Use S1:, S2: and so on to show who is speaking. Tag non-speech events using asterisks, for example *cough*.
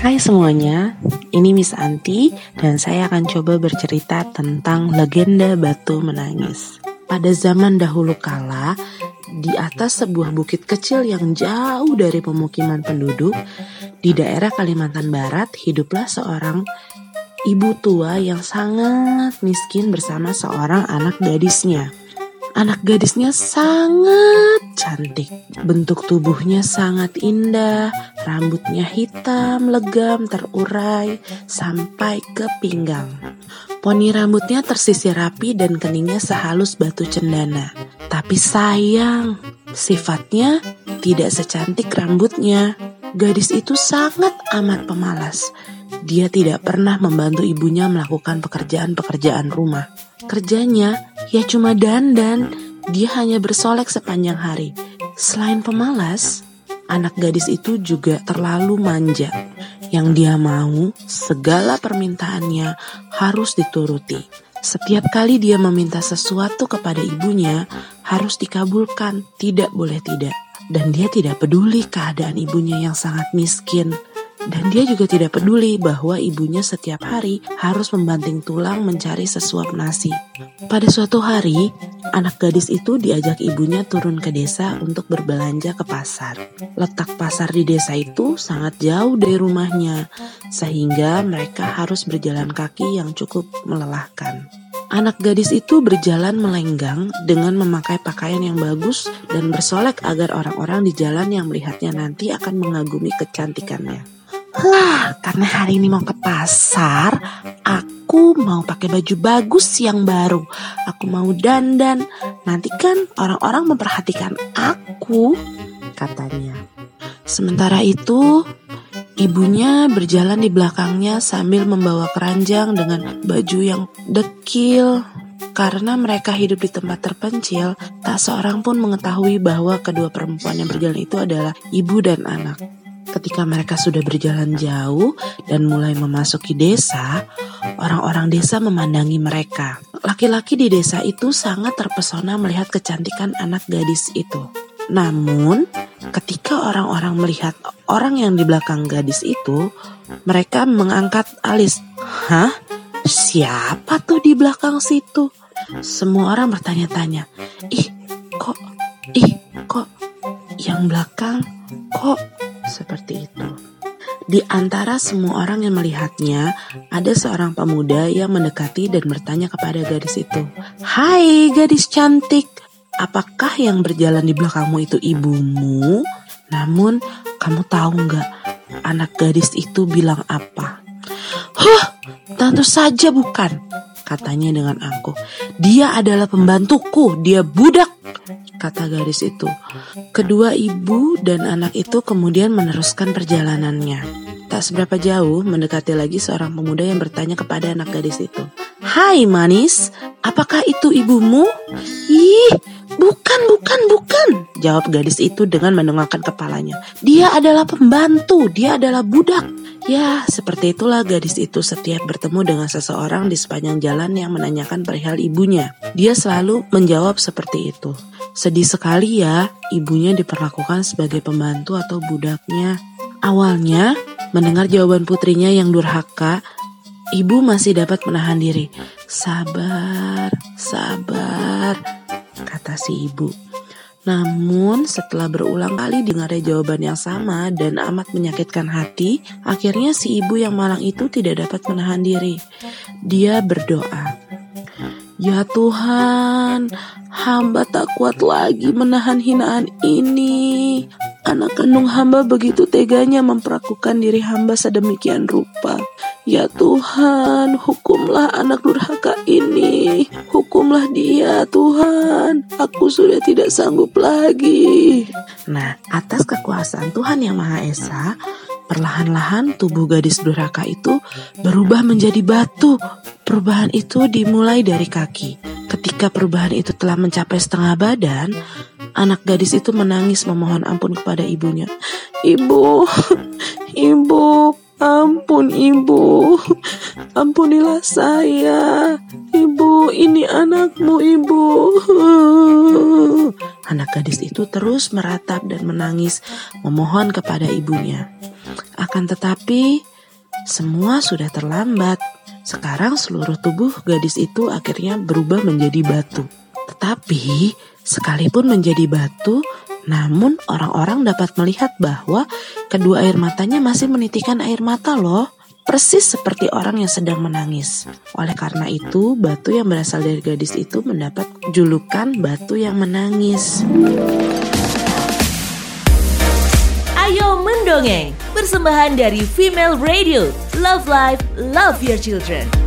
S1: Hai semuanya, ini Miss Anti dan saya akan coba bercerita tentang legenda batu menangis. Pada zaman dahulu kala, di atas sebuah bukit kecil yang jauh dari pemukiman penduduk, di daerah Kalimantan Barat hiduplah seorang ibu tua yang sangat miskin bersama seorang anak gadisnya. Anak gadisnya sangat cantik. Bentuk tubuhnya sangat indah, rambutnya hitam, legam, terurai, sampai ke pinggang. Poni rambutnya tersisir rapi dan keningnya sehalus batu cendana. Tapi sayang, sifatnya tidak secantik rambutnya. Gadis itu sangat amat pemalas. Dia tidak pernah membantu ibunya melakukan pekerjaan-pekerjaan rumah. Kerjanya ya cuma dandan, dia hanya bersolek sepanjang hari. Selain pemalas, anak gadis itu juga terlalu manja. Yang dia mau, segala permintaannya harus dituruti. Setiap kali dia meminta sesuatu kepada ibunya, harus dikabulkan, tidak boleh tidak. Dan dia tidak peduli keadaan ibunya yang sangat miskin. Dan dia juga tidak peduli bahwa ibunya setiap hari harus membanting tulang mencari sesuap nasi. Pada suatu hari, anak gadis itu diajak ibunya turun ke desa untuk berbelanja ke pasar. Letak pasar di desa itu sangat jauh dari rumahnya, sehingga mereka harus berjalan kaki yang cukup melelahkan. Anak gadis itu berjalan melenggang dengan memakai pakaian yang bagus dan bersolek agar orang-orang di jalan yang melihatnya nanti akan mengagumi kecantikannya. Lah, karena hari ini mau ke pasar, aku mau pakai baju bagus yang baru. Aku mau dandan. Nanti kan orang-orang memperhatikan aku, katanya. Sementara itu, ibunya berjalan di belakangnya sambil membawa keranjang dengan baju yang dekil. Karena mereka hidup di tempat terpencil, tak seorang pun mengetahui bahwa kedua perempuan yang berjalan itu adalah ibu dan anak. Ketika mereka sudah berjalan jauh dan mulai memasuki desa, orang-orang desa memandangi mereka. Laki-laki di desa itu sangat terpesona melihat kecantikan anak gadis itu. Namun, ketika orang-orang melihat orang yang di belakang gadis itu, mereka mengangkat alis. Hah? Siapa tuh di belakang situ? Semua orang bertanya-tanya. Ih, kok? Ih, kok? Yang belakang kok seperti itu. Di antara semua orang yang melihatnya, ada seorang pemuda yang mendekati dan bertanya kepada gadis itu, "Hai, gadis cantik, apakah yang berjalan di belakangmu itu ibumu?" Namun, kamu tahu nggak, anak gadis itu bilang apa? Huh, tentu saja bukan, katanya dengan angkuh. Dia adalah pembantuku, dia budak kata gadis itu. Kedua ibu dan anak itu kemudian meneruskan perjalanannya. Tak seberapa jauh mendekati lagi seorang pemuda yang bertanya kepada anak gadis itu. Hai manis, apakah itu ibumu? Ih, bukan, bukan, bukan. Jawab gadis itu dengan mendongakkan kepalanya. Dia adalah pembantu, dia adalah budak. Ya, seperti itulah gadis itu setiap bertemu dengan seseorang di sepanjang jalan yang menanyakan perihal ibunya. Dia selalu menjawab seperti itu. Sedih sekali ya, ibunya diperlakukan sebagai pembantu atau budaknya. Awalnya, mendengar jawaban putrinya yang durhaka, ibu masih dapat menahan diri. Sabar, sabar, kata si ibu. Namun setelah berulang kali dengarnya jawaban yang sama dan amat menyakitkan hati, akhirnya si ibu yang malang itu tidak dapat menahan diri. Dia berdoa, Ya Tuhan, hamba tak kuat lagi menahan hinaan ini. Anak kandung hamba begitu teganya memperlakukan diri hamba sedemikian rupa. Ya Tuhan, hukumlah anak durhaka ini. Hukumlah dia, Tuhan. Aku sudah tidak sanggup lagi. Nah, atas kekuasaan Tuhan Yang Maha Esa, perlahan-lahan tubuh gadis durhaka itu berubah menjadi batu Perubahan itu dimulai dari kaki. Ketika perubahan itu telah mencapai setengah badan, anak gadis itu menangis memohon ampun kepada ibunya. Ibu, *laughs* ibu, ampun ibu, ampunilah saya. Ibu, ini anakmu ibu. Anak gadis itu terus meratap dan menangis memohon kepada ibunya. Akan tetapi, semua sudah terlambat. Sekarang seluruh tubuh gadis itu akhirnya berubah menjadi batu. Tetapi, sekalipun menjadi batu, namun orang-orang dapat melihat bahwa kedua air matanya masih menitikan air mata loh. Persis seperti orang yang sedang menangis. Oleh karena itu, batu yang berasal dari gadis itu mendapat julukan batu yang menangis.
S2: Ayo mendongeng, persembahan dari Female Radio. Love Life, Love Your Children.